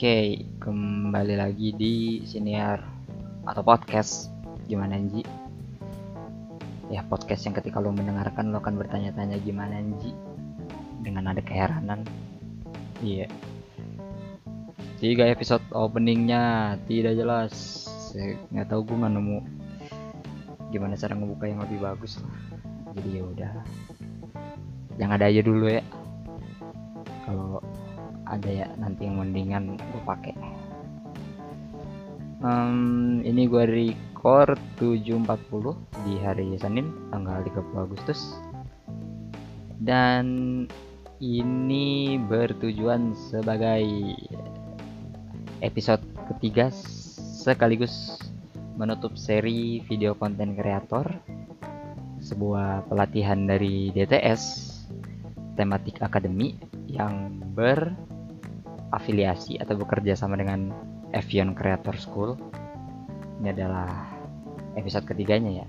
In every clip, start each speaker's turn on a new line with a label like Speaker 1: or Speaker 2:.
Speaker 1: Oke, kembali lagi di siniar atau podcast gimana Nji? Ya podcast yang ketika lo mendengarkan lo akan bertanya-tanya gimana Nji dengan ada keheranan. Iya. Tiga episode openingnya tidak jelas. Nggak tahu gue nggak nemu gimana cara ngebuka yang lebih bagus lah. Jadi ya udah, yang ada aja dulu ya. Kalau ada ya nanti yang mendingan gue pakai. Um, ini gue record 7.40 di hari Senin tanggal 30 Agustus. Dan ini bertujuan sebagai episode ketiga sekaligus menutup seri video konten kreator sebuah pelatihan dari DTS tematik akademi yang berafiliasi atau bekerja sama dengan Avion Creator School. Ini adalah episode ketiganya ya.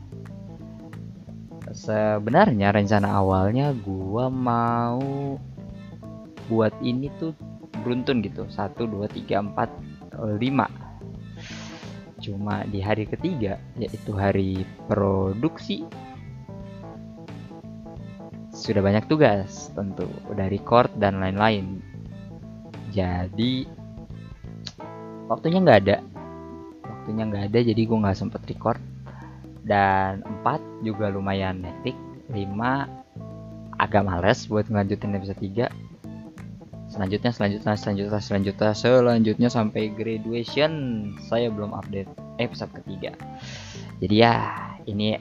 Speaker 1: Sebenarnya rencana awalnya gua mau buat ini tuh beruntun gitu. 1 2 3 4 5. Cuma di hari ketiga yaitu hari produksi sudah banyak tugas tentu udah record dan lain-lain jadi waktunya nggak ada. Waktunya nggak ada jadi gue nggak sempet record. Dan empat juga lumayan hektik. Lima agak males buat ngelanjutin episode 3 selanjutnya selanjutnya selanjutnya selanjutnya selanjutnya sampai graduation. Saya belum update episode ketiga. Jadi ya ini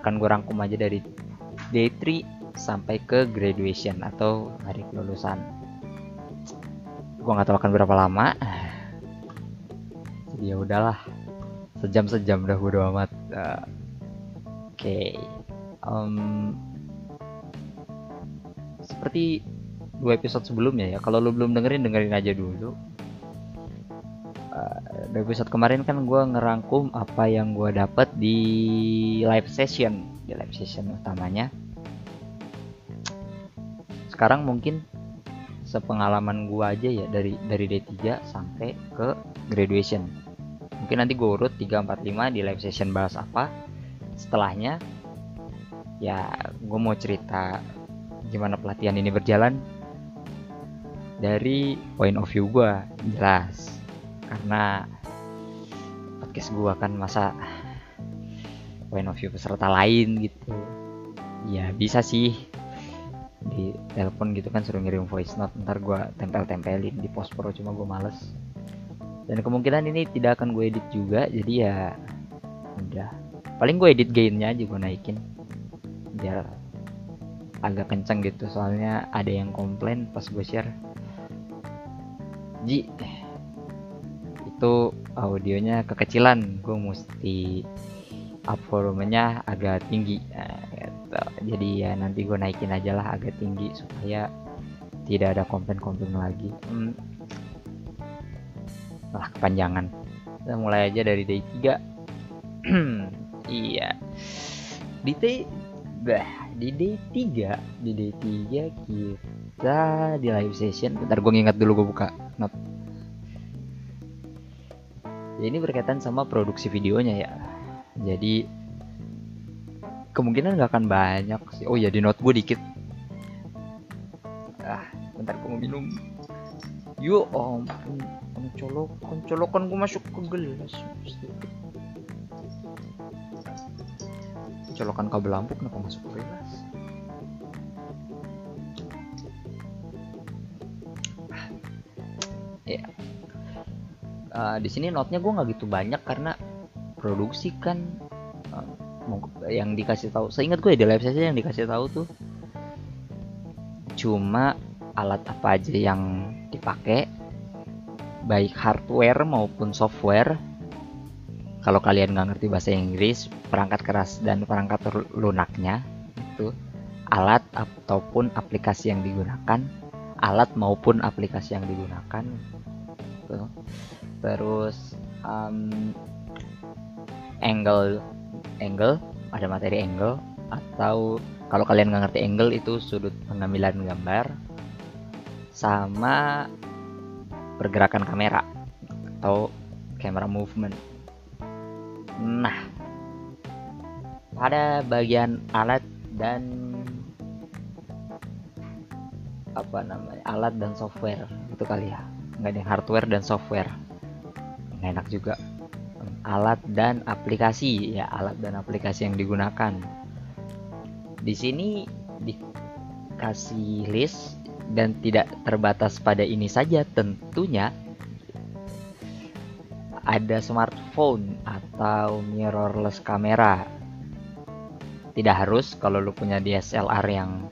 Speaker 1: akan gue rangkum aja dari day 3 sampai ke graduation atau hari kelulusan gue nggak tahu akan berapa lama. Jadi ya udahlah. Sejam sejam udah bodo amat. Uh, oke. Okay. um, seperti dua episode sebelumnya ya. Kalau lo belum dengerin dengerin aja dulu. Uh, episode kemarin kan gue ngerangkum apa yang gue dapat di live session. Di live session utamanya. Sekarang mungkin sepengalaman gua aja ya dari dari D3 sampai ke graduation. Mungkin nanti gue urut 3, 4, 5 di live session bahas apa. Setelahnya ya gue mau cerita gimana pelatihan ini berjalan dari point of view gue jelas. Karena podcast gue kan masa point of view peserta lain gitu. Ya bisa sih di telepon gitu kan suruh ngirim voice note ntar gue tempel-tempelin di post pro cuma gue males. Dan kemungkinan ini tidak akan gue edit juga jadi ya udah. Paling gue edit gainnya aja gue naikin biar agak kenceng gitu soalnya ada yang komplain pas gue share. Ji itu audionya kekecilan gue mesti up volumenya agak tinggi gitu jadi ya nanti gue naikin aja lah agak tinggi supaya tidak ada komplain-komplain lagi. Hmm. lah kepanjangan. Kita mulai aja dari day 3 iya. Di day bah, di day 3 di day 3 kita di live session. Bentar gue ngingat dulu gue buka not. Ya, ini berkaitan sama produksi videonya ya. Jadi kemungkinan nggak akan banyak sih. Oh ya di note gue dikit. Ah bentar gue mau minum. Yuk om colok colokan gue masuk ke gelas. Colokan kabel lampu kenapa masuk ke gelas? Ya uh, di sini notnya gue nggak gitu banyak karena produksi kan yang dikasih tahu. Seingat gue ya, di live session yang dikasih tahu tuh cuma alat apa aja yang dipakai baik hardware maupun software. Kalau kalian nggak ngerti bahasa Inggris perangkat keras dan perangkat lunaknya itu alat ataupun aplikasi yang digunakan alat maupun aplikasi yang digunakan. Terus um, angle angle ada materi angle atau kalau kalian nggak ngerti angle itu sudut pengambilan gambar sama pergerakan kamera atau camera movement. Nah, pada bagian alat dan apa namanya alat dan software itu kali ya. Nggak ada hardware dan software. Nggak enak juga alat dan aplikasi ya alat dan aplikasi yang digunakan. Di sini dikasih list dan tidak terbatas pada ini saja. Tentunya ada smartphone atau mirrorless kamera. Tidak harus kalau lu punya DSLR yang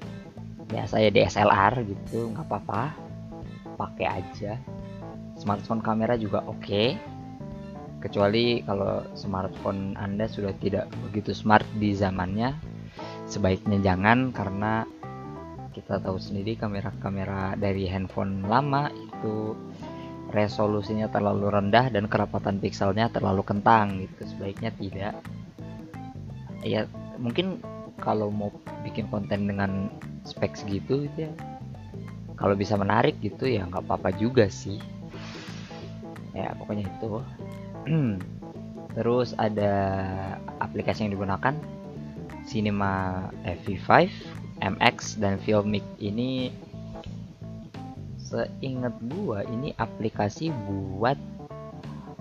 Speaker 1: biasa ya DSLR gitu nggak apa-apa. Pakai aja. Smartphone kamera juga oke. okay. Kecuali kalau smartphone anda sudah tidak begitu smart di zamannya sebaiknya jangan karena kita tahu sendiri kamera-kamera dari handphone lama itu resolusinya terlalu rendah dan kerapatan pikselnya terlalu kentang gitu. Sebaiknya tidak. Ya mungkin kalau mau bikin konten dengan spek segitu gitu ya kalau bisa menarik gitu ya nggak apa-apa juga sih. Ya pokoknya itu terus ada aplikasi yang digunakan Cinema FV5 MX dan Filmic. Ini seingat gua ini aplikasi buat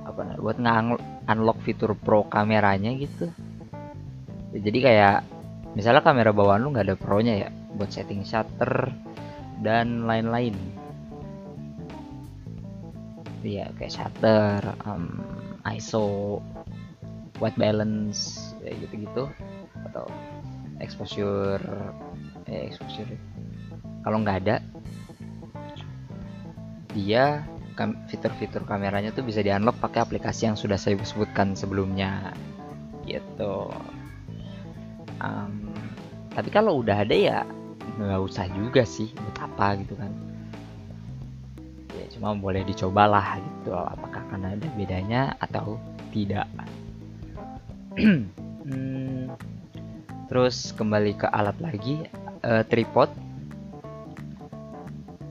Speaker 1: apa buat nge-unlock fitur pro kameranya gitu. Jadi kayak misalnya kamera bawaan lu nggak ada pro nya ya buat setting shutter dan lain-lain. Ya kayak shutter um, ISO white balance kayak gitu-gitu atau exposure eh, exposure kalau nggak ada dia fitur-fitur kameranya tuh bisa di unlock pakai aplikasi yang sudah saya sebutkan sebelumnya gitu. Um, tapi kalau udah ada ya nggak usah juga sih buat apa gitu kan. ya cuma boleh dicobalah gitu. Apakah akan ada bedanya atau tidak? Hmm, terus kembali ke alat lagi uh, tripod.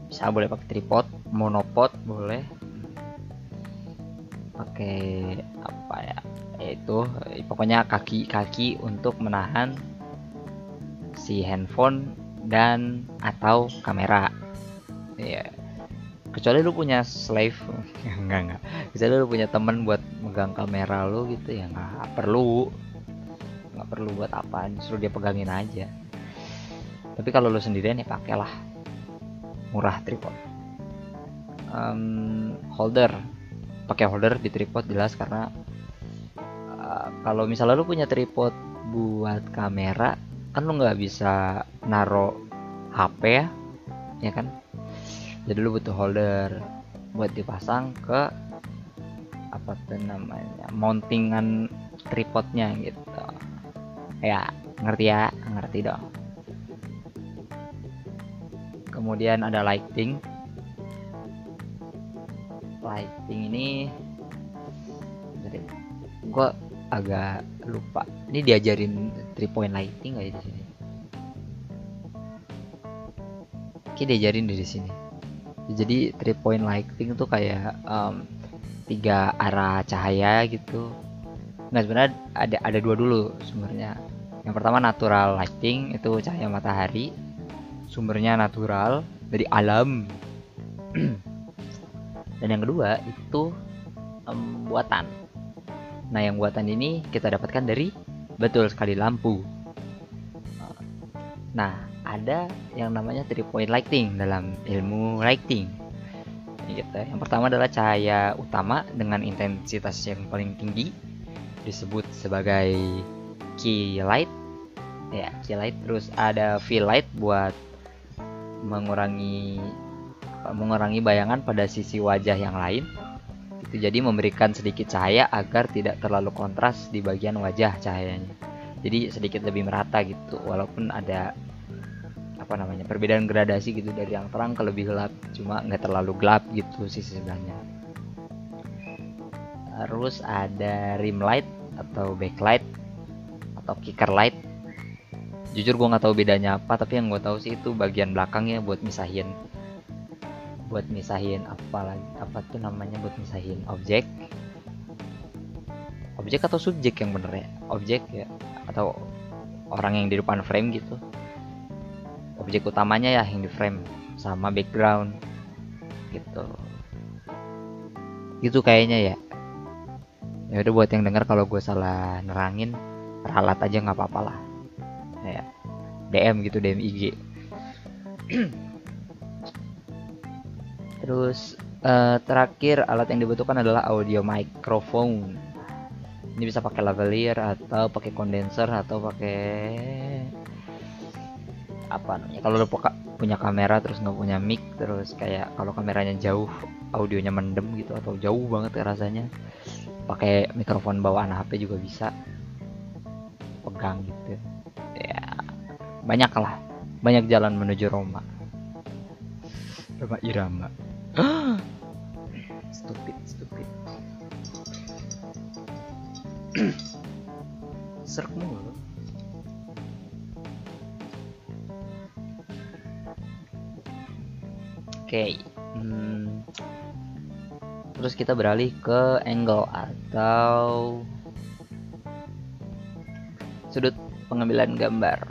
Speaker 1: Bisa boleh pakai tripod monopod boleh. Pakai apa ya? Yaitu pokoknya kaki-kaki untuk menahan si handphone dan atau kamera. Ya kecuali lu punya slave. Enggak enggak. Kecuali lu punya temen buat megang kamera lu gitu ya nggak perlu. Nggak perlu buat apa suruh dia pegangin aja. Tapi kalau lu sendirian ya pakailah. Murah tripod. Um, holder. Pakai holder di tripod jelas karena uh, kalau misalnya lu punya tripod buat kamera kan lu nggak bisa naro HP ya ya kan jadi lu butuh holder buat dipasang ke apa tuh namanya mountingan tripodnya gitu. Ya ngerti ya? Ngerti dong. Kemudian ada lighting. Lighting ini jadi gue agak lupa. Ini diajarin three point lighting nggak ya di sini? Oke diajarin dari sini jadi three point lighting itu kayak um, tiga arah cahaya gitu. Nggak sebenarnya ada ada dua dulu sumbernya. Yang pertama natural lighting itu cahaya matahari. Sumbernya natural dari alam. Dan yang kedua itu um, buatan. Nah yang buatan ini kita dapatkan dari betul sekali lampu. Nah ada yang namanya three point lighting dalam ilmu lighting. Gitu. yang pertama adalah cahaya utama dengan intensitas yang paling tinggi disebut sebagai key light. Ya key light. Terus ada fill light buat mengurangi mengurangi bayangan pada sisi wajah yang lain. Itu jadi memberikan sedikit cahaya agar tidak terlalu kontras di bagian wajah cahayanya. Jadi sedikit lebih merata gitu walaupun ada apa namanya perbedaan gradasi gitu dari yang terang ke lebih gelap cuma nggak terlalu gelap gitu sisi sebelahnya terus ada rim light atau backlight atau kicker light. Jujur gue nggak tahu bedanya apa tapi yang gue tahu sih itu bagian belakangnya buat misahin buat misahin apa lagi apa tuh namanya buat misahin objek. Objek atau subjek yang bener ya? Objek ya atau orang yang di depan frame gitu objek utamanya ya yang di frame sama background gitu. Gitu kayaknya ya. Ya udah buat yang dengar kalau gue salah nerangin ralat aja nggak apa-apa lah. Ya DM gitu DM IG terus uh, terakhir alat yang dibutuhkan adalah audio microphone. Ini bisa pakai lavalier atau pakai condenser atau pakai apa namanya kalau lo punya kamera terus nggak punya mic terus kayak kalau kameranya jauh audionya mendem gitu atau jauh banget ya rasanya pakai mikrofon bawaan HP juga bisa. Pegang gitu. Ya banyak lah. Banyak jalan menuju Roma. Roma Irama. Stupid stupid. Serk okay. hmm. terus kita beralih ke angle atau sudut pengambilan gambar.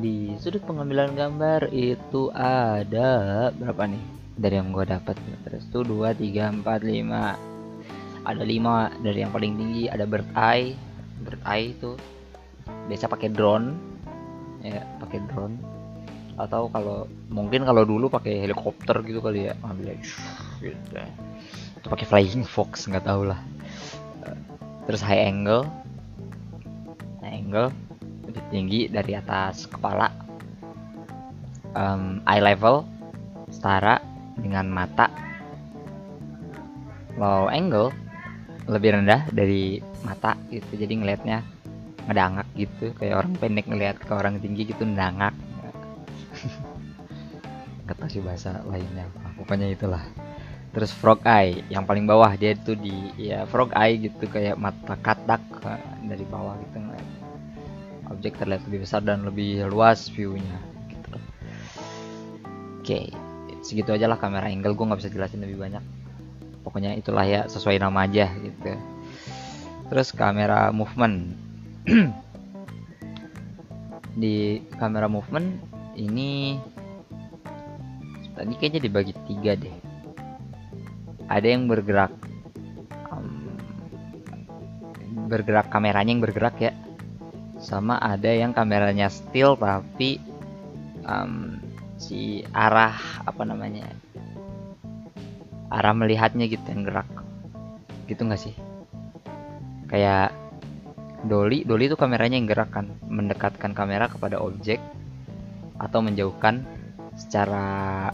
Speaker 1: Di sudut pengambilan gambar itu ada berapa nih? Dari yang gue dapat terus tuh dua tiga empat lima. Ada lima dari yang paling tinggi. Ada bird eye. Bird eye itu biasa pakai drone. Ya pakai drone atau kalau mungkin kalau dulu pakai helikopter gitu kali ya. Ambil gitu atau pakai flying fox nggak tahu lah. Terus high angle. High angle lebih tinggi dari atas kepala. Um, eye level setara dengan mata. Low angle lebih rendah dari mata gitu. Jadi ngelihatnya ngedangak gitu. Kayak orang pendek ngelihat ke orang tinggi gitu ngedangak tahu sih bahasa lainnya. Apa pokoknya itulah. Terus frog eye yang paling bawah dia itu di ya frog eye gitu kayak mata katak dari bawah gitu objek terlihat lebih besar dan lebih luas viewnya gitu. Oke segitu aja lah kamera angle gue nggak bisa jelasin lebih banyak. Pokoknya itulah ya sesuai nama aja gitu. Terus kamera movement. Di kamera movement ini tadi kayaknya dibagi tiga deh. Ada yang bergerak um, bergerak kameranya yang bergerak ya. Sama ada yang kameranya still tapi um, si arah apa namanya arah melihatnya gitu yang gerak. Gitu nggak sih? Kayak dolly dolly itu kameranya yang gerak kan? Mendekatkan kamera kepada objek atau menjauhkan secara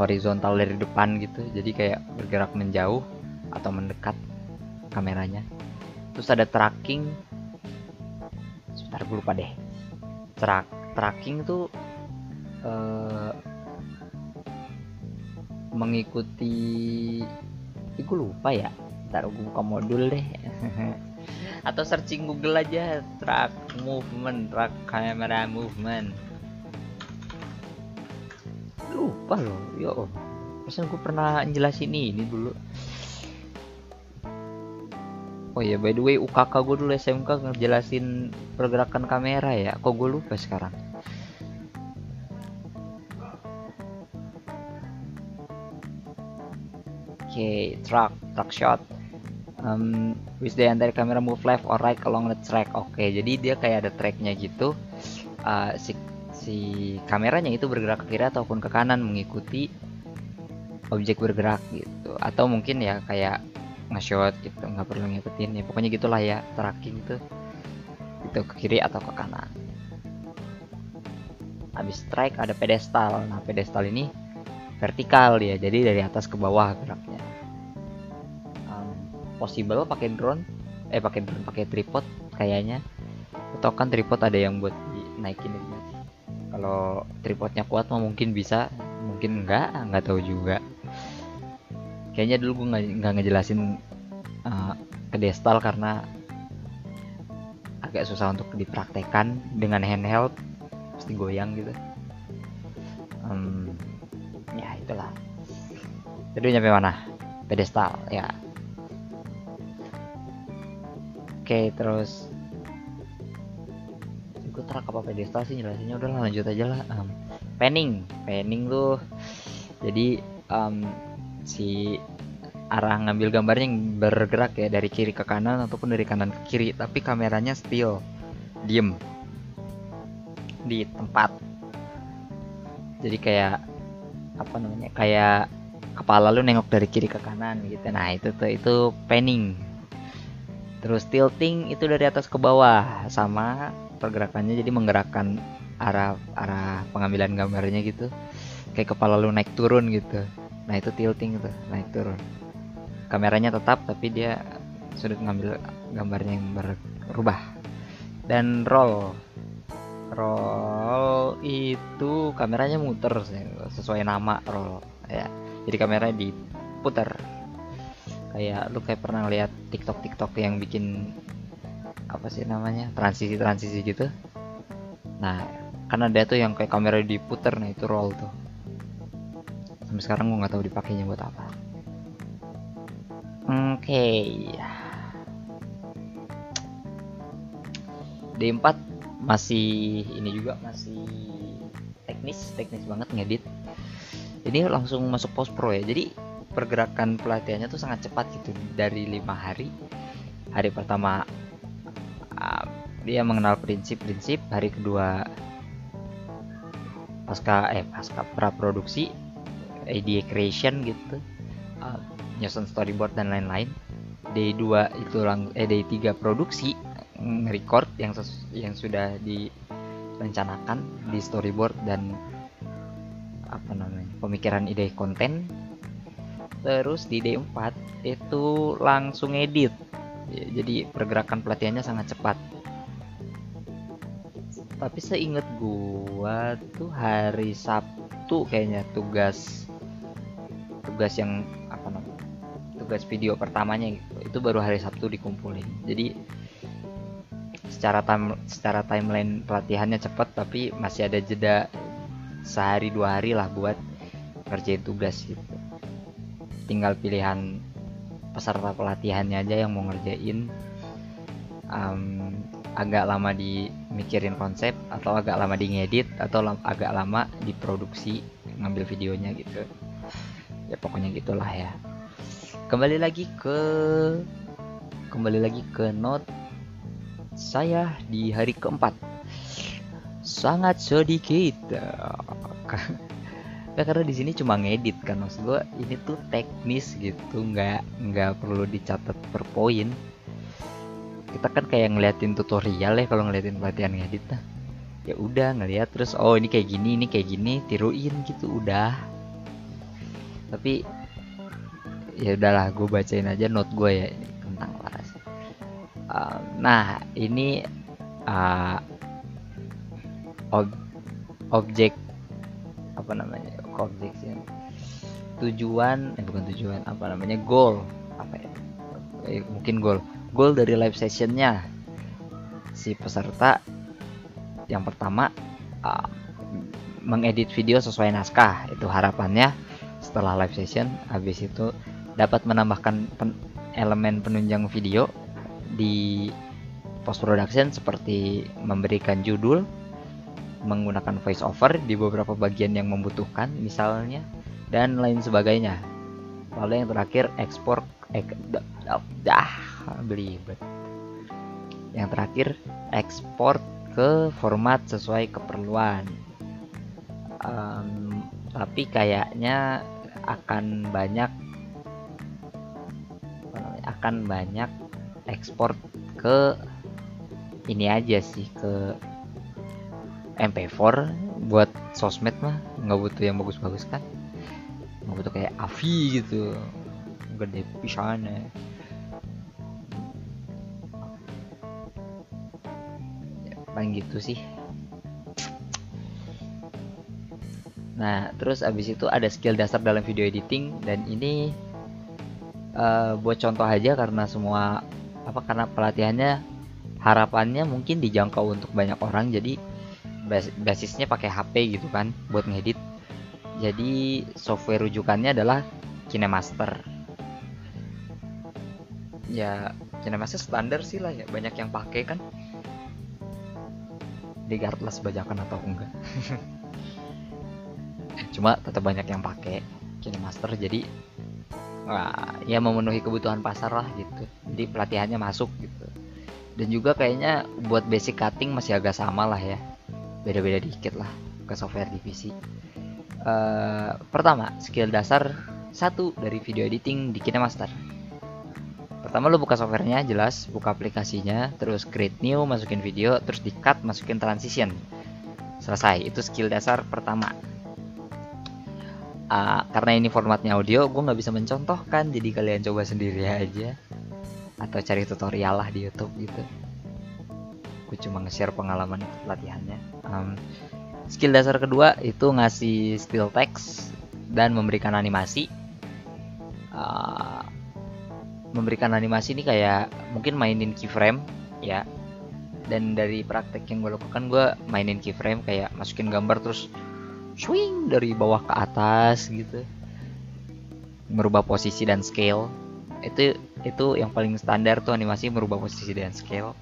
Speaker 1: horizontal dari depan gitu. Jadi kayak bergerak menjauh atau mendekat kameranya. Terus ada tracking. Sebentar gue lupa deh. Track, tracking tuh uh, mengikuti Ih, gue lupa ya. Ntar gue buka modul deh. Atau searching Google aja track movement track camera movement lupa loh. Yo pesan gue pernah jelasin ini dulu. Oh ya by the way UKK gue dulu SMK ngejelasin pergerakan kamera ya. Kok gue lupa sekarang? Okay, track track shot. Um, with the entire camera move left or right along the track. Oke okay, jadi dia kayak ada tracknya gitu. Uh, si si kameranya itu bergerak ke kiri ataupun ke kanan mengikuti objek bergerak gitu. Atau mungkin ya kayak nge-shot gitu nggak perlu ngikutin ya. Pokoknya gitulah ya tracking itu itu ke kiri atau ke kanan. Habis strike ada pedestal. Nah pedestal ini vertikal ya jadi dari atas ke bawah geraknya. Um, possible pakai drone eh pakai drone pakai tripod kayaknya. Atau kan tripod ada yang buat dinaikin kalau tripodnya kuat mah mungkin bisa mungkin enggak nggak tahu juga. Kayaknya dulu gue nggak ngejelasin uh, ke destal karena agak susah untuk dipraktekkan dengan handheld pasti goyang gitu. Um, ya itulah. Jadi nyampe mana? Pedestal ya. Oke terus gue terak apa pedestal sih jelasinnya? Udah lanjut aja lah. Um, panning panning tuh. Jadi um, si arah ngambil gambarnya yang bergerak ya dari kiri ke kanan ataupun dari kanan ke kiri tapi kameranya still diem. Di tempat. Jadi kayak apa namanya kayak kepala lu nengok dari kiri ke kanan gitu. Nah itu tuh itu panning terus tilting itu dari atas ke bawah sama pergerakannya jadi menggerakkan arah arah pengambilan gambarnya gitu. Kayak kepala lu naik turun gitu. Nah itu tilting tuh naik turun. Kameranya tetap tapi dia sudut ngambil gambarnya yang berubah. Dan roll. Roll itu kameranya muter sesuai nama roll ya. Jadi kameranya diputar kayak lu kayak pernah lihat TikTok TikTok yang bikin apa sih namanya? Transisi transisi gitu. Nah kan ada tuh yang kayak kamera diputer nah itu roll tuh. Sampai sekarang gue nggak tahu dipakainya buat apa. Oke okay. D4 masih ini juga masih teknis teknis banget ngedit. Ini langsung masuk post pro ya. Jadi pergerakan pelatihannya tuh sangat cepat gitu. Dari lima hari hari pertama dia mengenal prinsip-prinsip hari kedua pasca eh pasca pra produksi idea creation gitu. Uh, nyusun storyboard dan lain-lain. Day 2 itu lang eh day 3 produksi record yang yang sudah direncanakan di storyboard dan apa namanya pemikiran ide konten. Terus di D4 itu langsung edit jadi pergerakan pelatihannya sangat cepat. Tapi seinget gua tuh hari Sabtu kayaknya tugas tugas yang apa namanya tugas video pertamanya gitu itu baru hari Sabtu dikumpulin. Jadi secara time secara timeline pelatihannya cepat tapi masih ada jeda sehari dua hari lah buat ngerjain tugas gitu. Tinggal pilihan peserta pelatihannya aja yang mau ngerjain. Um, agak lama di mikirin konsep atau agak lama di ngedit atau agak lama diproduksi ngambil videonya gitu. Ya pokoknya gitulah ya. Kembali lagi ke kembali lagi ke note saya di hari keempat. Sangat sedikit ya karena di sini cuma ngedit kan. Maksud gue ini tuh teknis gitu. Nggak nggak perlu dicatat per poin. Kita kan kayak ngeliatin tutorial ya kalau ngeliatin pelatihan ngedit nah ya udah ngeliat terus oh ini kayak gini ini kayak gini tiruin gitu udah. Tapi ya udahlah gue bacain aja note gue ya ini tentang Laras. Uh, nah ini uh, ob objek apa namanya objek sih. Tujuan eh bukan tujuan apa namanya goal. Apa ya? Eh, mungkin goal. Goal dari live sessionnya. Si peserta yang pertama uh, mengedit video sesuai naskah. Itu harapannya. Setelah live session habis itu dapat menambahkan pen elemen penunjang video di post production seperti memberikan judul menggunakan voice over di beberapa bagian yang membutuhkan misalnya dan lain sebagainya. Lalu yang terakhir ekspor ek, dah, belibet. Yang terakhir ekspor ke format sesuai keperluan. Um, tapi kayaknya akan banyak akan banyak ekspor ke ini aja sih ke MP4 buat sosmed mah nggak butuh yang bagus-bagus kan? Nggak butuh kayak Avi gitu. Gede pisan ya. Paling gitu sih. Nah terus abis itu ada skill dasar dalam video editing dan ini uh, buat contoh aja karena semua apa karena pelatihannya harapannya mungkin dijangkau untuk banyak orang jadi basisnya pakai HP gitu kan buat ngedit. Jadi software rujukannya adalah KineMaster. Ya KineMaster standar sih lah ya banyak yang pakai kan. Regardless bajakan atau enggak. Cuma tetap banyak yang pakai KineMaster jadi wah, ya memenuhi kebutuhan pasar lah gitu. Jadi pelatihannya masuk gitu. Dan juga kayaknya buat basic cutting masih agak sama lah ya beda-beda dikit lah ke software divisi uh, pertama skill dasar satu dari video editing di KineMaster. Pertama lo buka softwarenya jelas buka aplikasinya terus create new masukin video terus di cut masukin transition. Selesai itu skill dasar pertama. Uh, karena ini formatnya audio gue nggak bisa mencontohkan jadi kalian coba sendiri aja. Atau cari tutorial lah di YouTube gitu gue cuma nge-share pengalaman pelatihannya um, skill dasar kedua itu ngasih still text dan memberikan animasi. Uh, memberikan animasi ini kayak mungkin mainin keyframe ya. Dan dari praktek yang gue lakukan gue mainin keyframe kayak masukin gambar terus swing dari bawah ke atas gitu. Merubah posisi dan scale. Itu itu yang paling standar tuh animasi merubah posisi dan scale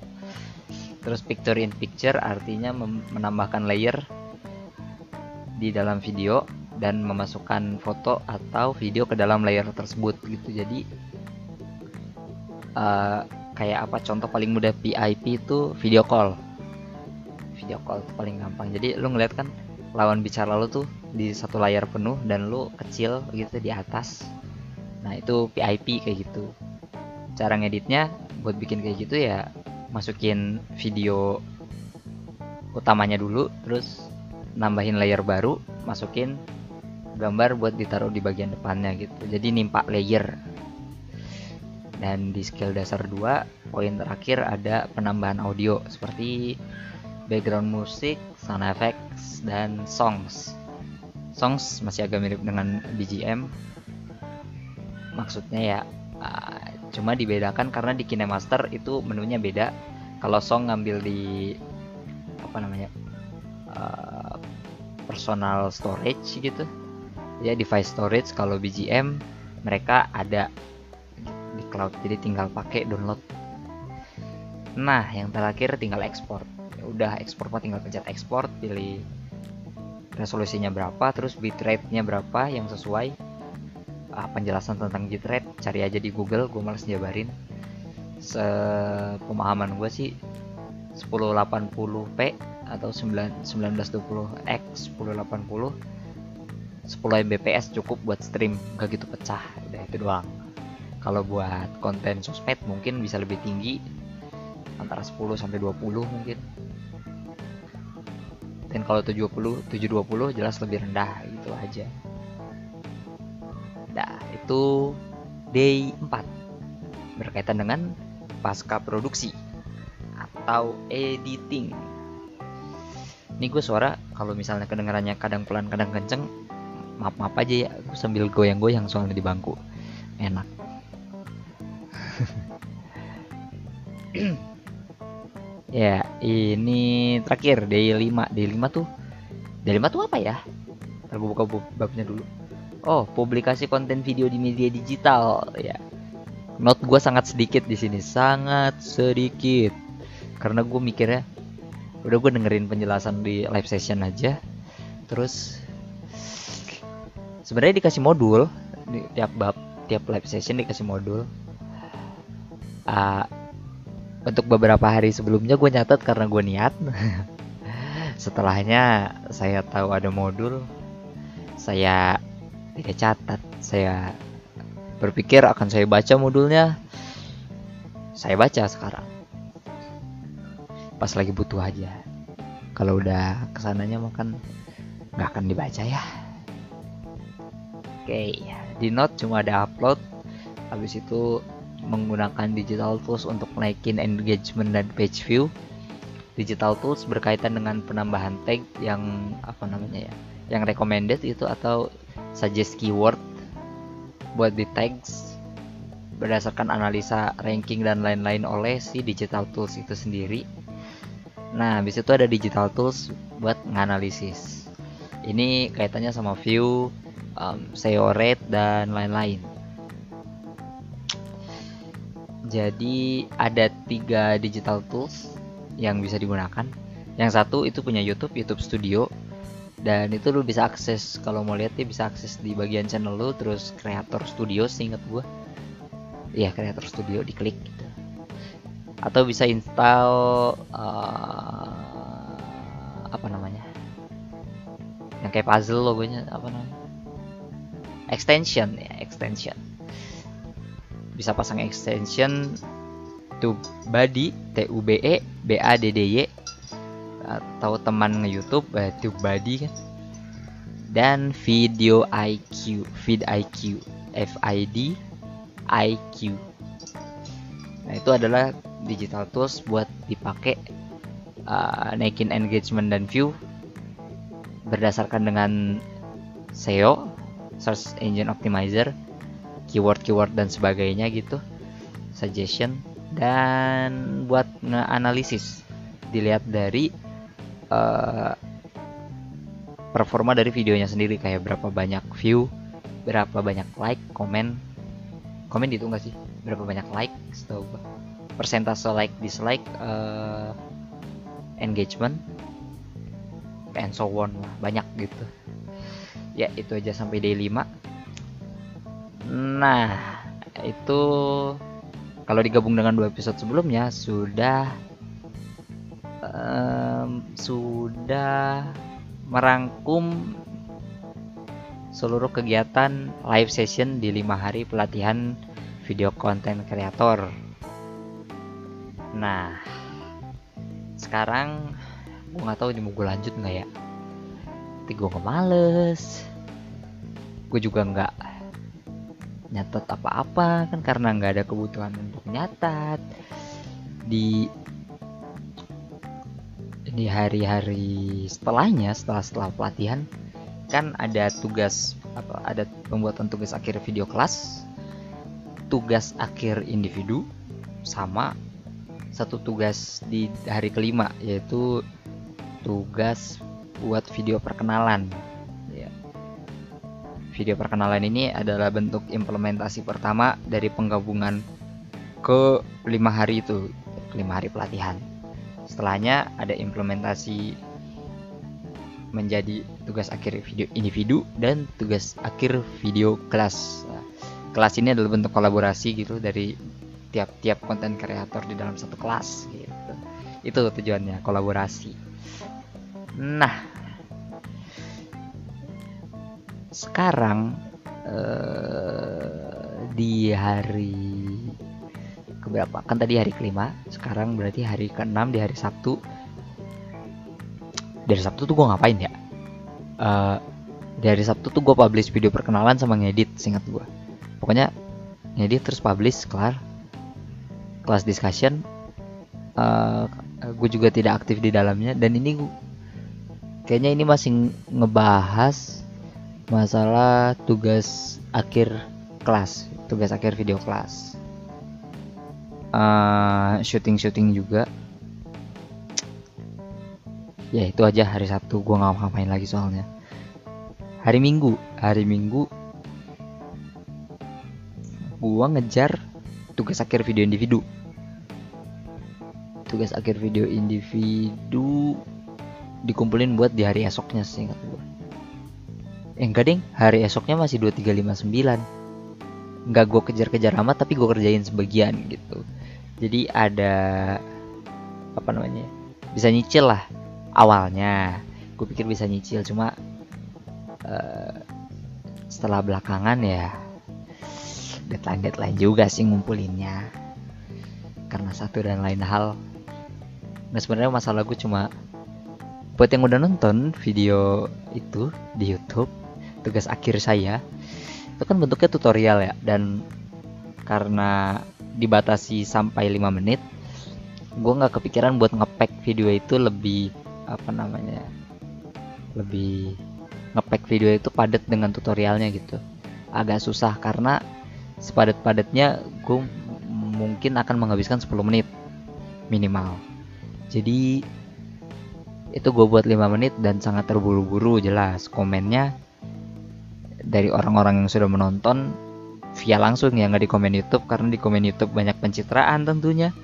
Speaker 1: terus picture in picture artinya menambahkan layer di dalam video dan memasukkan foto atau video ke dalam layer tersebut gitu. Jadi uh, kayak apa contoh paling mudah PIP itu video call. Video call itu paling gampang. Jadi lu ngeliat kan lawan bicara lu tuh di satu layar penuh dan lu kecil gitu di atas. Nah itu PIP kayak gitu. Cara ngeditnya buat bikin kayak gitu ya masukin video utamanya dulu terus nambahin layer baru masukin gambar buat ditaruh di bagian depannya gitu jadi nimpa layer dan di skill dasar 2 poin terakhir ada penambahan audio seperti background musik, sound effects dan songs. Songs masih agak mirip dengan BGM. Maksudnya ya uh, cuma dibedakan karena di KineMaster itu menunya beda. Kalau song ngambil di apa namanya? Uh, personal storage gitu. Ya device storage kalau BGM mereka ada di cloud jadi tinggal pakai download nah yang terakhir tinggal ekspor ya udah ekspor mah tinggal pencet ekspor pilih resolusinya berapa terus bitrate-nya berapa yang sesuai uh, penjelasan tentang bitrate cari aja di Google gue males jabarin sepemahaman gue sih 1080p atau 9 1920x 1080 10 Mbps cukup buat stream gak gitu pecah udah itu doang. Kalau buat konten sosmed mungkin bisa lebih tinggi antara 10 sampai 20 mungkin. Dan kalau 70 720 jelas lebih rendah gitu aja nah itu day 4 berkaitan dengan pasca produksi atau editing. Ini gue suara kalau misalnya kedengarannya kadang pelan kadang kenceng maaf maaf aja ya gue sambil goyang-goyang soalnya di bangku. Enak. Ya ini terakhir day 5 day 5 tuh day 5 tuh apa ya? Ntar gue buka babnya dulu oh publikasi konten video di media digital ya. Note gue sangat sedikit di sini sangat sedikit. Karena gue mikirnya udah gue dengerin penjelasan di live session aja. Terus sebenarnya dikasih modul di tiap bab tiap live session dikasih modul. Uh, untuk beberapa hari sebelumnya gue nyatet karena gue niat. Setelahnya saya tahu ada modul. Saya tidak catat. Saya berpikir akan saya baca modulnya. Saya baca sekarang. Pas lagi butuh aja. Kalau udah ke sananya makan nggak akan dibaca ya. Oke di note cuma ada upload. Habis itu menggunakan digital tools untuk naikin engagement dan page view. Digital tools berkaitan dengan penambahan tag yang apa namanya ya, yang recommended itu atau suggest keyword buat di tags berdasarkan analisa ranking dan lain-lain oleh si digital tools itu sendiri. Nah, habis itu ada digital tools buat nganalisis. ini kaitannya sama view um, SEO rate dan lain-lain jadi ada tiga digital tools yang bisa digunakan yang satu itu punya YouTube YouTube Studio dan itu lu bisa akses kalau mau lihat ya bisa akses di bagian channel lu terus Creator Studio seingat gua. Iya Creator Studio diklik gitu. Atau bisa install uh, apa namanya? Yang kayak puzzle logonya apa namanya? Extension ya extension. Bisa pasang extension TubeBuddy T U B E B A D D Y atau teman nge YouTube eh, TubeBuddy kan. Dan Video IQ Feed IQ F I D IQ nah itu adalah digital tools buat dipakai uh, naikin engagement dan view berdasarkan dengan SEO search engine optimizer keyword-keyword dan sebagainya gitu suggestion. Dan buat nge-analisis dilihat dari uh, performa dari videonya sendiri kayak berapa banyak view berapa banyak like komen. Komen itu enggak sih? Berapa banyak like setahu persentase like dislike uh, engagement and so on lah banyak gitu. Ya itu aja sampai day 5 nah itu kalau digabung dengan dua episode sebelumnya sudah um, sudah merangkum seluruh kegiatan live session di lima hari pelatihan video konten kreator. Nah, sekarang gue nggak tahu ini mau gue lanjut nggak ya. Tapi gue nggak males. Gue juga nggak nyatet apa-apa kan karena nggak ada kebutuhan untuk nyatat di di hari-hari setelahnya setelah setelah pelatihan kan ada tugas apa ada pembuatan tugas akhir video kelas tugas akhir individu sama satu tugas di hari kelima yaitu tugas buat video perkenalan ya. video perkenalan ini adalah bentuk implementasi pertama dari penggabungan ke lima hari itu lima hari pelatihan setelahnya ada implementasi menjadi tugas akhir video individu dan tugas akhir video kelas. Nah, kelas ini adalah bentuk kolaborasi gitu dari tiap-tiap konten kreator di dalam satu kelas gitu. Itu tujuannya kolaborasi. Nah, sekarang eh, di hari keberapa? Kan tadi hari kelima sekarang berarti hari keenam di hari Sabtu. Dari Sabtu tuh gue ngapain ya? Uh, dari Sabtu tuh gue publish video perkenalan sama ngedit singkat gue pokoknya ngedit terus publish kelar. Kelas discussion. Uh, eh, gue juga tidak aktif di dalamnya. Dan ini gua, kayaknya ini masih ngebahas masalah tugas akhir kelas tugas akhir video kelas uh, syuting-syuting juga. Ya itu aja hari Sabtu. Gue nggak ngapain lagi soalnya. Hari Minggu. Hari Minggu gue ngejar tugas akhir video individu. Tugas akhir video individu dikumpulin buat di hari esoknya sih ingat gue eh enggak ding. Hari esoknya masih 2359 nggak gue kejar-kejar amat tapi gue kerjain sebagian gitu jadi ada apa namanya bisa nyicil lah awalnya. Gue pikir bisa nyicil cuma uh, setelah belakangan ya deadline deadline juga sih ngumpulinnya. Karena satu dan lain hal. Nah sebenarnya masalah gue cuma buat yang udah nonton video itu di YouTube tugas akhir saya itu kan bentuknya tutorial ya. Dan karena dibatasi sampai 5 menit gue nggak kepikiran buat ngepack video itu lebih apa namanya lebih ngepack video itu padat dengan tutorialnya gitu. Agak susah karena sepadat-padatnya gue mungkin akan menghabiskan 10 menit minimal. Jadi itu gue buat 5 menit dan sangat terburu-buru jelas komennya dari orang-orang yang sudah menonton via langsung ya nggak di komen YouTube karena di komen YouTube banyak pencitraan tentunya.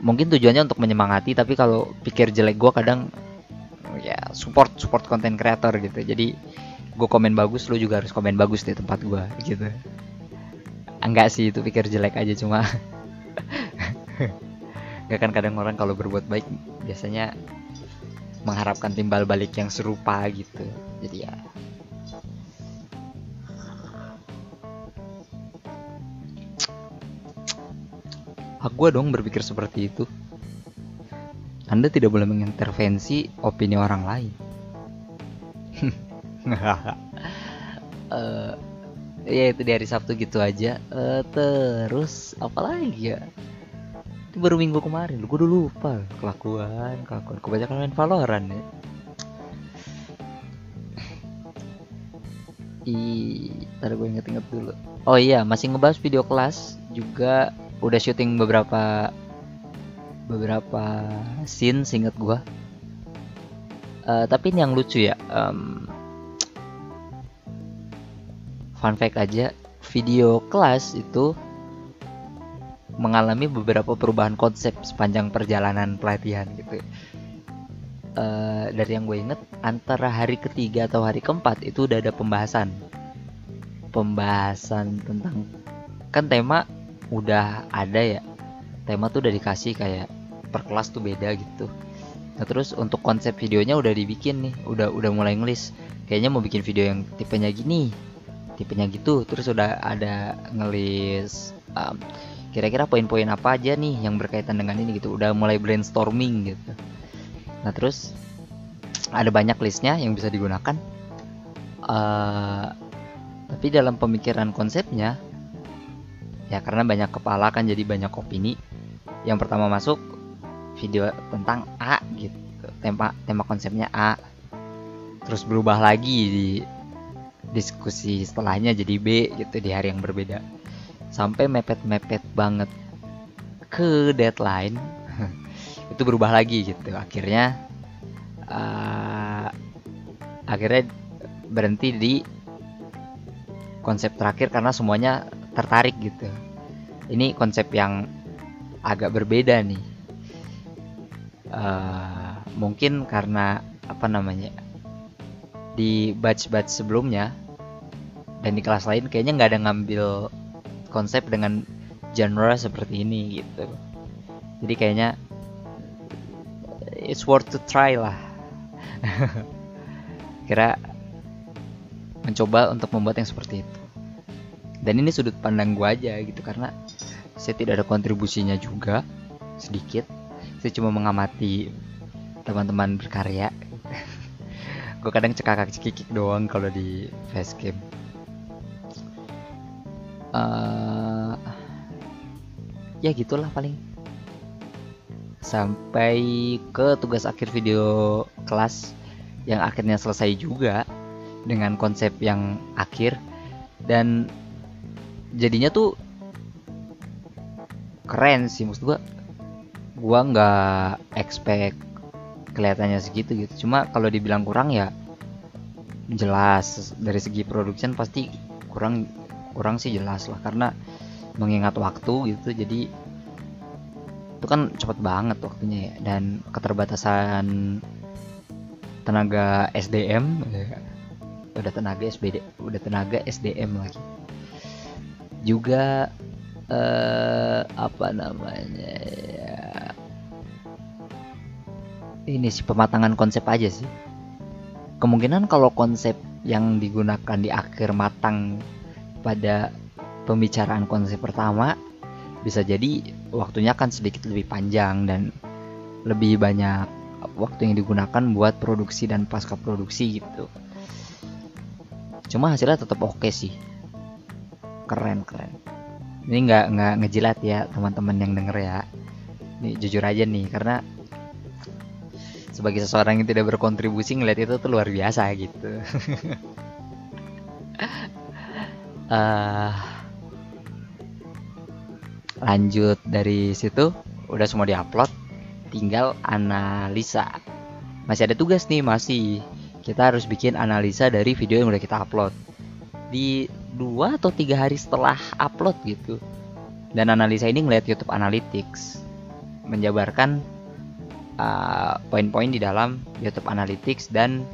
Speaker 1: Mungkin tujuannya untuk menyemangati tapi kalau pikir jelek gue kadang ya support support konten kreator gitu. Jadi gue komen bagus lu juga harus komen bagus di tempat gue gitu. Enggak sih itu pikir jelek aja cuma Gak kan kadang orang kalau berbuat baik biasanya mengharapkan timbal balik yang serupa gitu. Jadi ya hak gue dong berpikir seperti itu. Anda tidak boleh mengintervensi opini orang lain. uh, ya itu di hari Sabtu gitu aja. Uh, terus apa lagi ya? itu baru minggu kemarin gue udah lupa kelakuan kelakuan kebanyakan main Valorant ya Ih, ntar gue inget-inget dulu oh iya masih ngebahas video kelas juga udah syuting beberapa beberapa scene singkat gue uh, tapi ini yang lucu ya um, fun fact aja video kelas itu mengalami beberapa perubahan konsep sepanjang perjalanan pelatihan gitu. Uh, dari yang gue inget antara hari ketiga atau hari keempat itu udah ada pembahasan pembahasan tentang kan tema udah ada ya tema tuh udah dikasih kayak per kelas tuh beda gitu. Nah terus untuk konsep videonya udah dibikin nih udah udah mulai ngelis. Kayaknya mau bikin video yang tipenya gini tipenya gitu. Terus udah ada ngelis um, kira-kira poin-poin apa aja nih yang berkaitan dengan ini gitu. Udah mulai brainstorming gitu. Nah terus ada banyak listnya yang bisa digunakan. Uh, tapi dalam pemikiran konsepnya ya karena banyak kepala kan jadi banyak opini. Yang pertama masuk video tentang A gitu. Tema tema konsepnya A. Terus berubah lagi di diskusi setelahnya jadi B gitu di hari yang berbeda. Sampai mepet-mepet banget ke deadline. Itu berubah lagi gitu. Akhirnya uh, akhirnya berhenti di konsep terakhir karena semuanya tertarik gitu. Ini konsep yang agak berbeda nih. Uh, mungkin karena apa namanya di batch-batch sebelumnya dan di kelas lain kayaknya nggak ada ngambil konsep dengan genre seperti ini gitu. Jadi kayaknya it's worth to try lah. Kira mencoba untuk membuat yang seperti itu dan ini sudut pandang gue aja gitu karena saya tidak ada kontribusinya juga sedikit. Saya cuma mengamati teman-teman berkarya. Gue kadang cekakak cekikik doang kalau di facecam uh, ya gitulah paling. Sampai ke tugas akhir video kelas yang akhirnya selesai juga dengan konsep yang akhir. Dan jadinya tuh keren sih maksud gua gua nggak expect kelihatannya segitu gitu. Cuma kalau dibilang kurang ya jelas dari segi production pasti kurang kurang sih jelas lah. Karena mengingat waktu gitu jadi itu kan cepet banget waktunya ya. Dan keterbatasan tenaga SDM udah tenaga SBD udah tenaga SDM lagi juga eh, apa namanya ya ini sih pematangan konsep aja sih. Kemungkinan kalau konsep yang digunakan di akhir matang pada pembicaraan konsep pertama bisa jadi waktunya kan sedikit lebih panjang dan lebih banyak waktu yang digunakan buat produksi dan pasca produksi gitu. Cuma hasilnya tetap oke okay sih keren keren. Ini nggak nggak ngejilat ya teman-teman yang denger ya. Ini jujur aja nih karena sebagai seseorang yang tidak berkontribusi ngeliat itu tuh luar biasa gitu. Uh, lanjut dari situ udah semua diupload tinggal analisa. Masih ada tugas nih masih. Kita harus bikin analisa dari video yang udah kita upload. Di dua atau tiga hari setelah upload gitu. Dan analisa ini ngeliat YouTube Analytics menjabarkan uh, poin-poin di dalam YouTube Analytics dan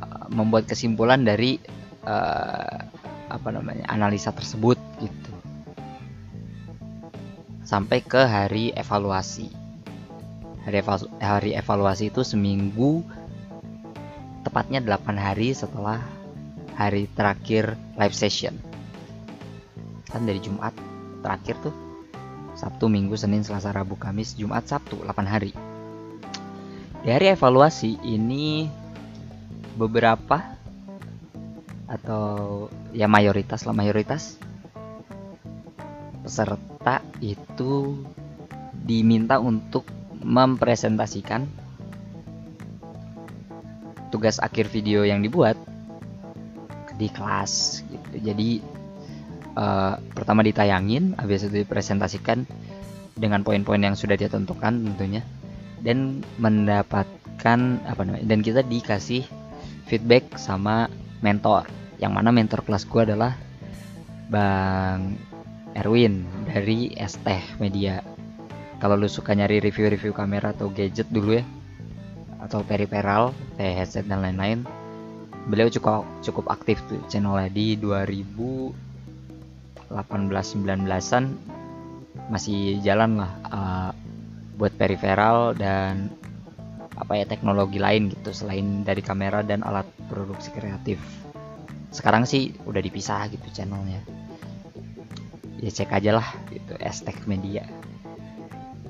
Speaker 1: uh, membuat kesimpulan dari uh, apa namanya analisa tersebut gitu. Sampai ke hari evaluasi. Hari, evalu hari evaluasi itu seminggu tepatnya 8 hari setelah hari terakhir live session. Kan dari Jumat terakhir tuh. Sabtu, Minggu, Senin, Selasa, Rabu, Kamis, Jumat, Sabtu 8 hari. Di hari evaluasi ini beberapa atau ya mayoritas lah mayoritas peserta itu diminta untuk mempresentasikan tugas akhir video yang dibuat di kelas gitu. Jadi uh, pertama ditayangin, habis itu dipresentasikan dengan poin-poin yang sudah dia tentukan tentunya dan mendapatkan apa namanya dan kita dikasih feedback sama mentor yang mana mentor kelas gue adalah Bang Erwin dari Esteh Media. Kalau lu suka nyari review-review kamera atau gadget dulu ya, atau peripheral, kayak headset dan lain-lain, beliau cukup cukup aktif tuh channelnya. Di 2018-19an masih jalan lah uh, buat peripheral dan apa ya teknologi lain gitu selain dari kamera dan alat produksi kreatif. Sekarang sih udah dipisah gitu channelnya. Ya cek aja lah gitu Estek Media.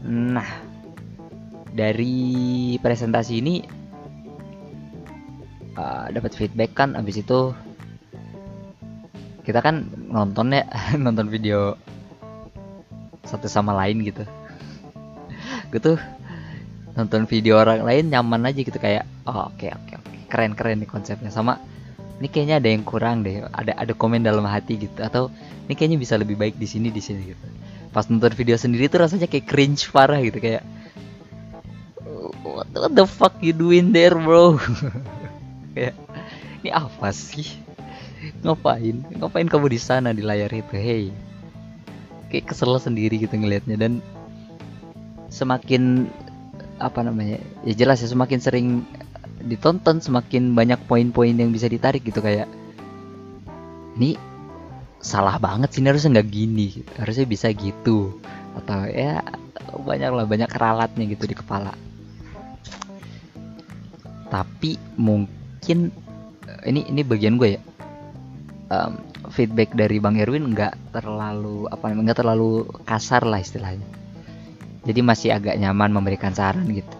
Speaker 1: Nah dari presentasi ini uh, dapat feedback kan abis itu kita kan nonton ya nonton video satu sama lain gitu. Gue tuh nonton video orang lain nyaman aja gitu kayak oh oke okay, oke okay, oke okay. keren keren nih konsepnya. Sama ini kayaknya ada yang kurang deh ada ada komen dalam hati gitu atau ini kayaknya bisa lebih baik di sini di sini gitu. Pas nonton video sendiri tuh rasanya kayak cringe parah gitu kayak what, what the fuck you doing there bro kayak ini apa sih? Ngapain? Ngapain kamu di sana di layar itu? Hey. Kayak kesel sendiri gitu ngelihatnya dan semakin apa namanya ya jelas ya semakin sering ditonton semakin banyak poin-poin yang bisa ditarik gitu kayak ini salah banget sih harusnya nggak gini harusnya bisa gitu. Atau ya banyak lah banyak keralatnya gitu di kepala. Tapi mungkin ini ini bagian gue ya. Um, feedback dari bang Erwin nggak terlalu apa nggak terlalu kasar lah istilahnya. Jadi masih agak nyaman memberikan saran gitu.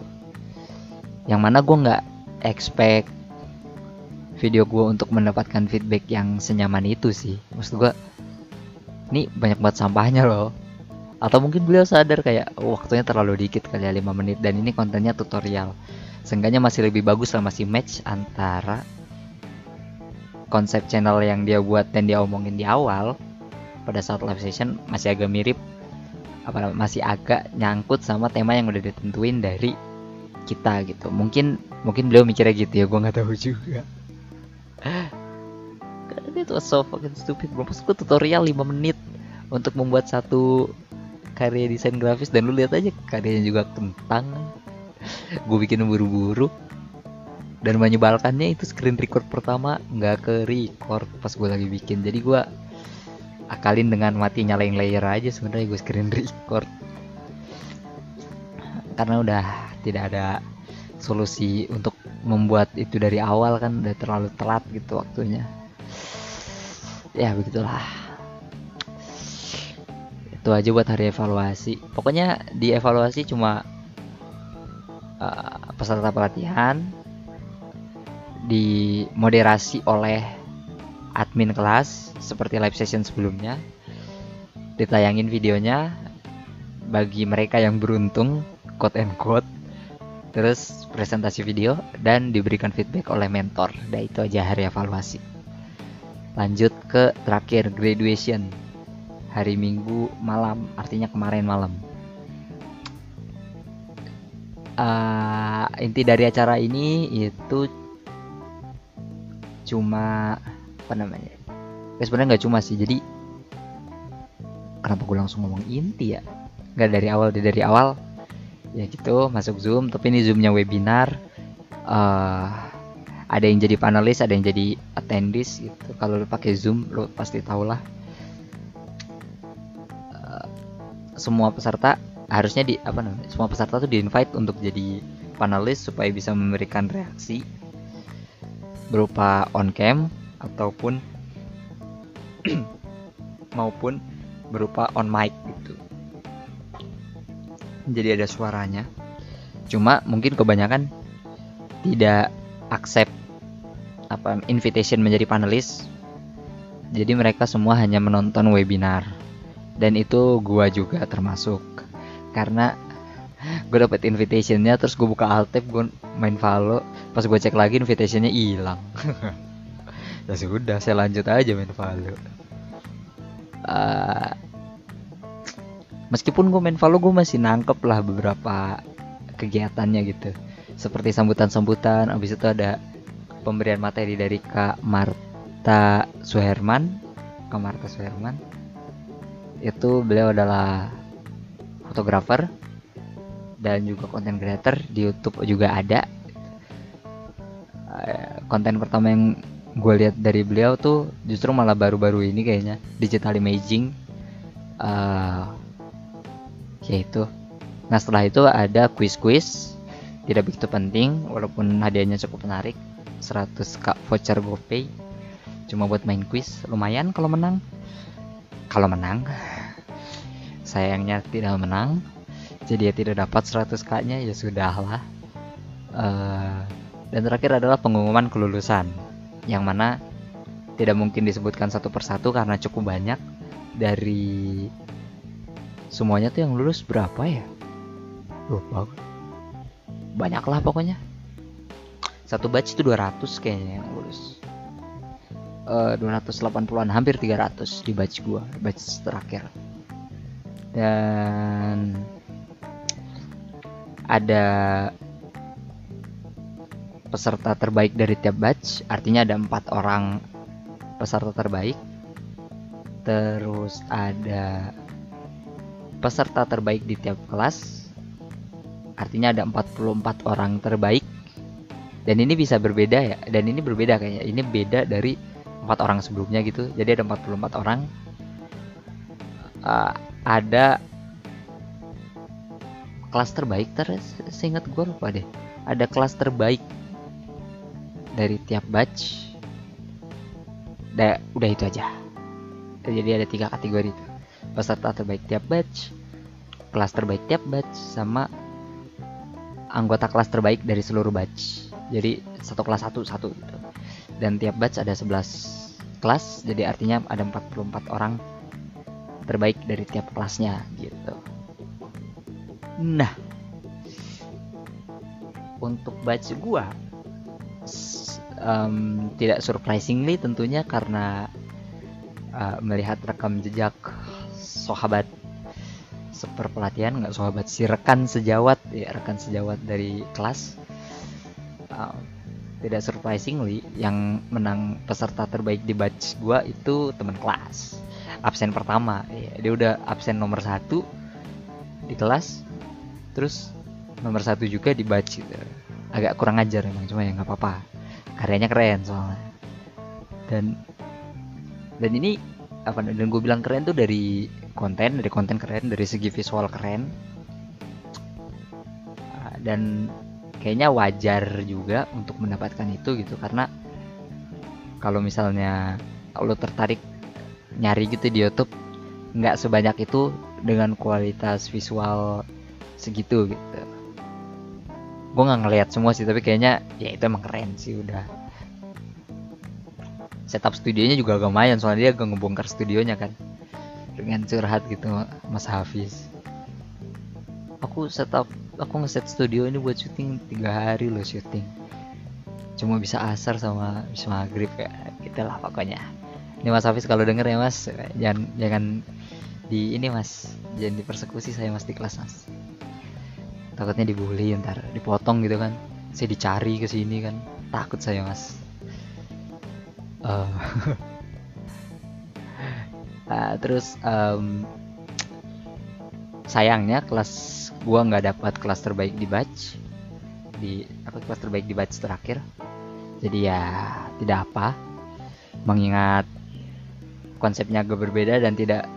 Speaker 1: Yang mana gue nggak expect video gue untuk mendapatkan feedback yang senyaman itu sih. Maksud gue ini banyak banget sampahnya loh. Atau mungkin beliau sadar kayak oh, waktunya terlalu dikit kali ya 5 menit dan ini kontennya tutorial seenggaknya masih lebih bagus lah masih match antara konsep channel yang dia buat dan dia omongin di awal. Pada saat live session masih agak mirip apa masih agak nyangkut sama tema yang udah ditentuin dari kita gitu. Mungkin mungkin beliau mikirnya gitu ya gue nggak tahu juga. Karena itu so fucking stupid bro. Maksudku tutorial 5 menit untuk membuat satu karya desain grafis dan lu lihat aja karyanya juga kentang gue bikin buru-buru. Dan menyebalkannya itu screen record pertama nggak ke record pas gue lagi bikin. Jadi gue akalin dengan mati nyalain layer aja sebenarnya gue screen record. Karena udah tidak ada solusi untuk membuat itu dari awal kan udah terlalu telat gitu waktunya. Ya begitulah. Itu aja buat hari evaluasi. Pokoknya di evaluasi cuma uh, peserta pelatihan dimoderasi oleh admin kelas seperti live session sebelumnya. Ditayangin videonya bagi mereka yang beruntung quote and quote. Terus presentasi video dan diberikan feedback oleh mentor. Dan itu aja hari evaluasi. Lanjut ke terakhir graduation. Hari minggu malam artinya kemarin malam uh, inti dari acara ini itu cuma apa namanya ya sebenarnya nggak cuma sih jadi kenapa gue langsung ngomong inti ya? Nggak dari awal dari awal ya gitu masuk zoom tapi ini zoomnya webinar uh, ada yang jadi panelis ada yang jadi attendees gitu. Kalau lu pakai zoom lu pasti tau lah. Uh, semua peserta harusnya di apa namanya semua peserta tuh di invite untuk jadi panelis supaya bisa memberikan reaksi berupa on cam ataupun maupun berupa on mic gitu. Jadi ada suaranya. Cuma mungkin kebanyakan tidak accept apa invitation menjadi panelis. Jadi mereka semua hanya menonton webinar. Dan itu gua juga termasuk karena gue dapet invitationnya terus gue buka alt tab gue main follow pas gue cek lagi invitationnya hilang. Ya sudah saya lanjut aja main follow uh, meskipun gue main follow gue masih nangkep lah beberapa kegiatannya gitu. Seperti sambutan-sambutan abis itu ada pemberian materi dari Kak Marta Suherman. Kak Marta Suherman. Itu beliau adalah fotografer dan juga konten creator di YouTube juga ada. Eh, konten pertama yang gue lihat dari beliau tuh justru malah baru-baru ini kayaknya digital imaging. Uh, yaitu. Nah setelah itu ada quiz-quiz tidak begitu penting walaupun hadiahnya cukup menarik 100 kak voucher GoPay. Cuma buat main quiz lumayan kalau menang. Kalau menang sayangnya tidak menang. Jadi ya tidak dapat 100 k nya ya sudahlah. Uh, dan terakhir adalah pengumuman kelulusan yang mana tidak mungkin disebutkan satu persatu karena cukup banyak. Dari semuanya tuh yang lulus berapa ya? Lupa banyak lah pokoknya. Satu batch itu 200 kayaknya yang lulus. Uh, 280-an hampir 300 di batch gua batch terakhir dan ada peserta terbaik dari tiap batch artinya ada empat orang peserta terbaik. Terus ada peserta terbaik di tiap kelas artinya ada 44 orang terbaik. Dan ini bisa berbeda ya dan ini berbeda kayaknya. Ini beda dari empat orang sebelumnya gitu. Jadi ada 44 orang. Uh, ada kelas terbaik terus seingat gue lupa deh. Ada kelas terbaik dari tiap batch. Da, udah itu aja. Jadi ada tiga kategori itu. Peserta terbaik tiap batch kelas terbaik tiap batch sama anggota kelas terbaik dari seluruh batch. Jadi satu kelas satu satu gitu. Dan tiap batch ada 11 kelas jadi artinya ada 44 orang terbaik dari tiap kelasnya gitu. Nah untuk batch gua um, tidak surprisingly tentunya karena uh, melihat rekam jejak sahabat seperpelatihan nggak sahabat si rekan sejawat ya rekan sejawat dari kelas uh, tidak surprisingly yang menang peserta terbaik di batch gua itu teman kelas absen pertama. Ya, dia udah absen nomor satu di kelas terus nomor satu juga di batch gitu. Agak kurang ajar emang cuma ya nggak apa-apa. Karyanya keren soalnya. Dan dan ini apa dan gue bilang keren tuh dari konten dari konten keren dari segi visual keren. Ah, dan kayaknya wajar juga untuk mendapatkan itu gitu karena kalau misalnya lo tertarik nyari gitu di YouTube nggak sebanyak itu dengan kualitas visual segitu gitu. Gue nggak ngeliat semua sih tapi kayaknya ya itu emang keren sih udah. Setup studionya juga agak lumayan soalnya dia agak ngebongkar studionya kan dengan curhat gitu Mas Hafiz. Aku setup aku ngeset studio ini buat syuting tiga hari loh syuting. Cuma bisa asar sama bisa maghrib ya gitu lah pokoknya ini Mas Hafiz kalau denger ya Mas. Jangan jangan di ini Mas. Jangan dipersekusi saya Mas di kelas Mas. Takutnya dibully ntar dipotong gitu kan. Saya dicari ke sini kan. Takut saya mas. Uh, uh, terus um, sayangnya kelas gua nggak dapat kelas terbaik di batch. Di apa kelas terbaik di batch terakhir. Jadi ya tidak apa. Mengingat konsepnya agak berbeda dan tidak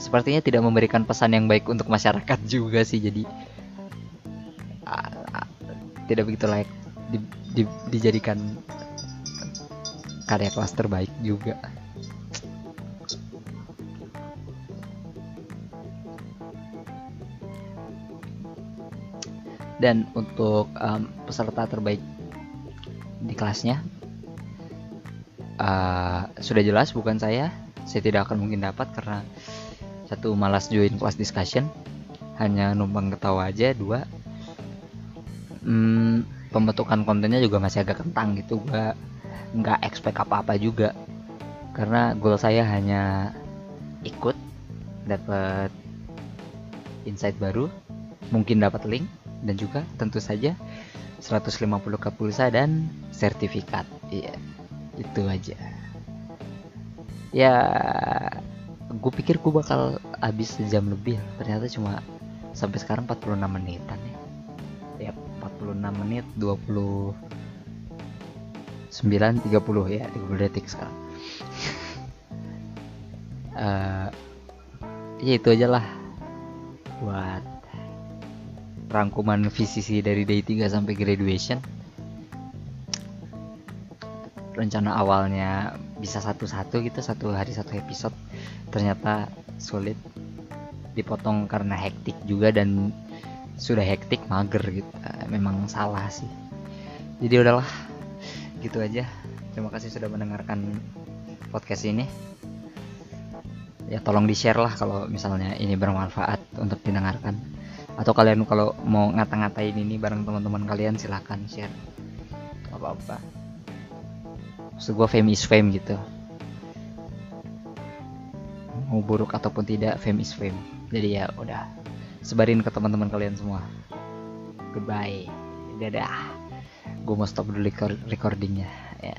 Speaker 1: sepertinya tidak memberikan pesan yang baik untuk masyarakat juga sih jadi uh, tidak begitu layak di, di, dijadikan karya kelas terbaik juga. Dan untuk um, peserta terbaik di kelasnya uh, sudah jelas bukan saya saya tidak akan mungkin dapat karena satu malas join kelas discussion. Hanya numpang ketawa aja dua. Hmm, pembentukan kontennya juga masih agak kentang gitu. Gua nggak expect apa-apa juga. Karena goal saya hanya ikut dapat insight baru mungkin dapat link dan juga tentu saja 150 k pulsa dan sertifikat. Iya itu aja ya gue pikir gue bakal habis sejam lebih. Ternyata cuma sampai sekarang 46 menitan ya. Ya 46 menit 20 9 30 ya 30 detik sekarang. Uh, ya itu aja lah buat rangkuman VCC dari day 3 sampai graduation. Rencana awalnya bisa satu-satu gitu satu hari satu episode ternyata sulit. Dipotong karena hektik juga dan sudah hektik mager gitu. Memang salah sih. Jadi udahlah gitu aja. Terima kasih sudah mendengarkan podcast ini. Ya tolong di share lah kalau misalnya ini bermanfaat untuk didengarkan. Atau kalian kalau mau ngata-ngatain ini bareng teman-teman kalian silahkan share. Apa-apa. maksud gue fame is fame gitu. Mau buruk ataupun tidak fame is fame. Jadi ya udah. Sebarin ke teman-teman kalian semua. Goodbye. Dadah. Gue mau stop dulu recordingnya. Ya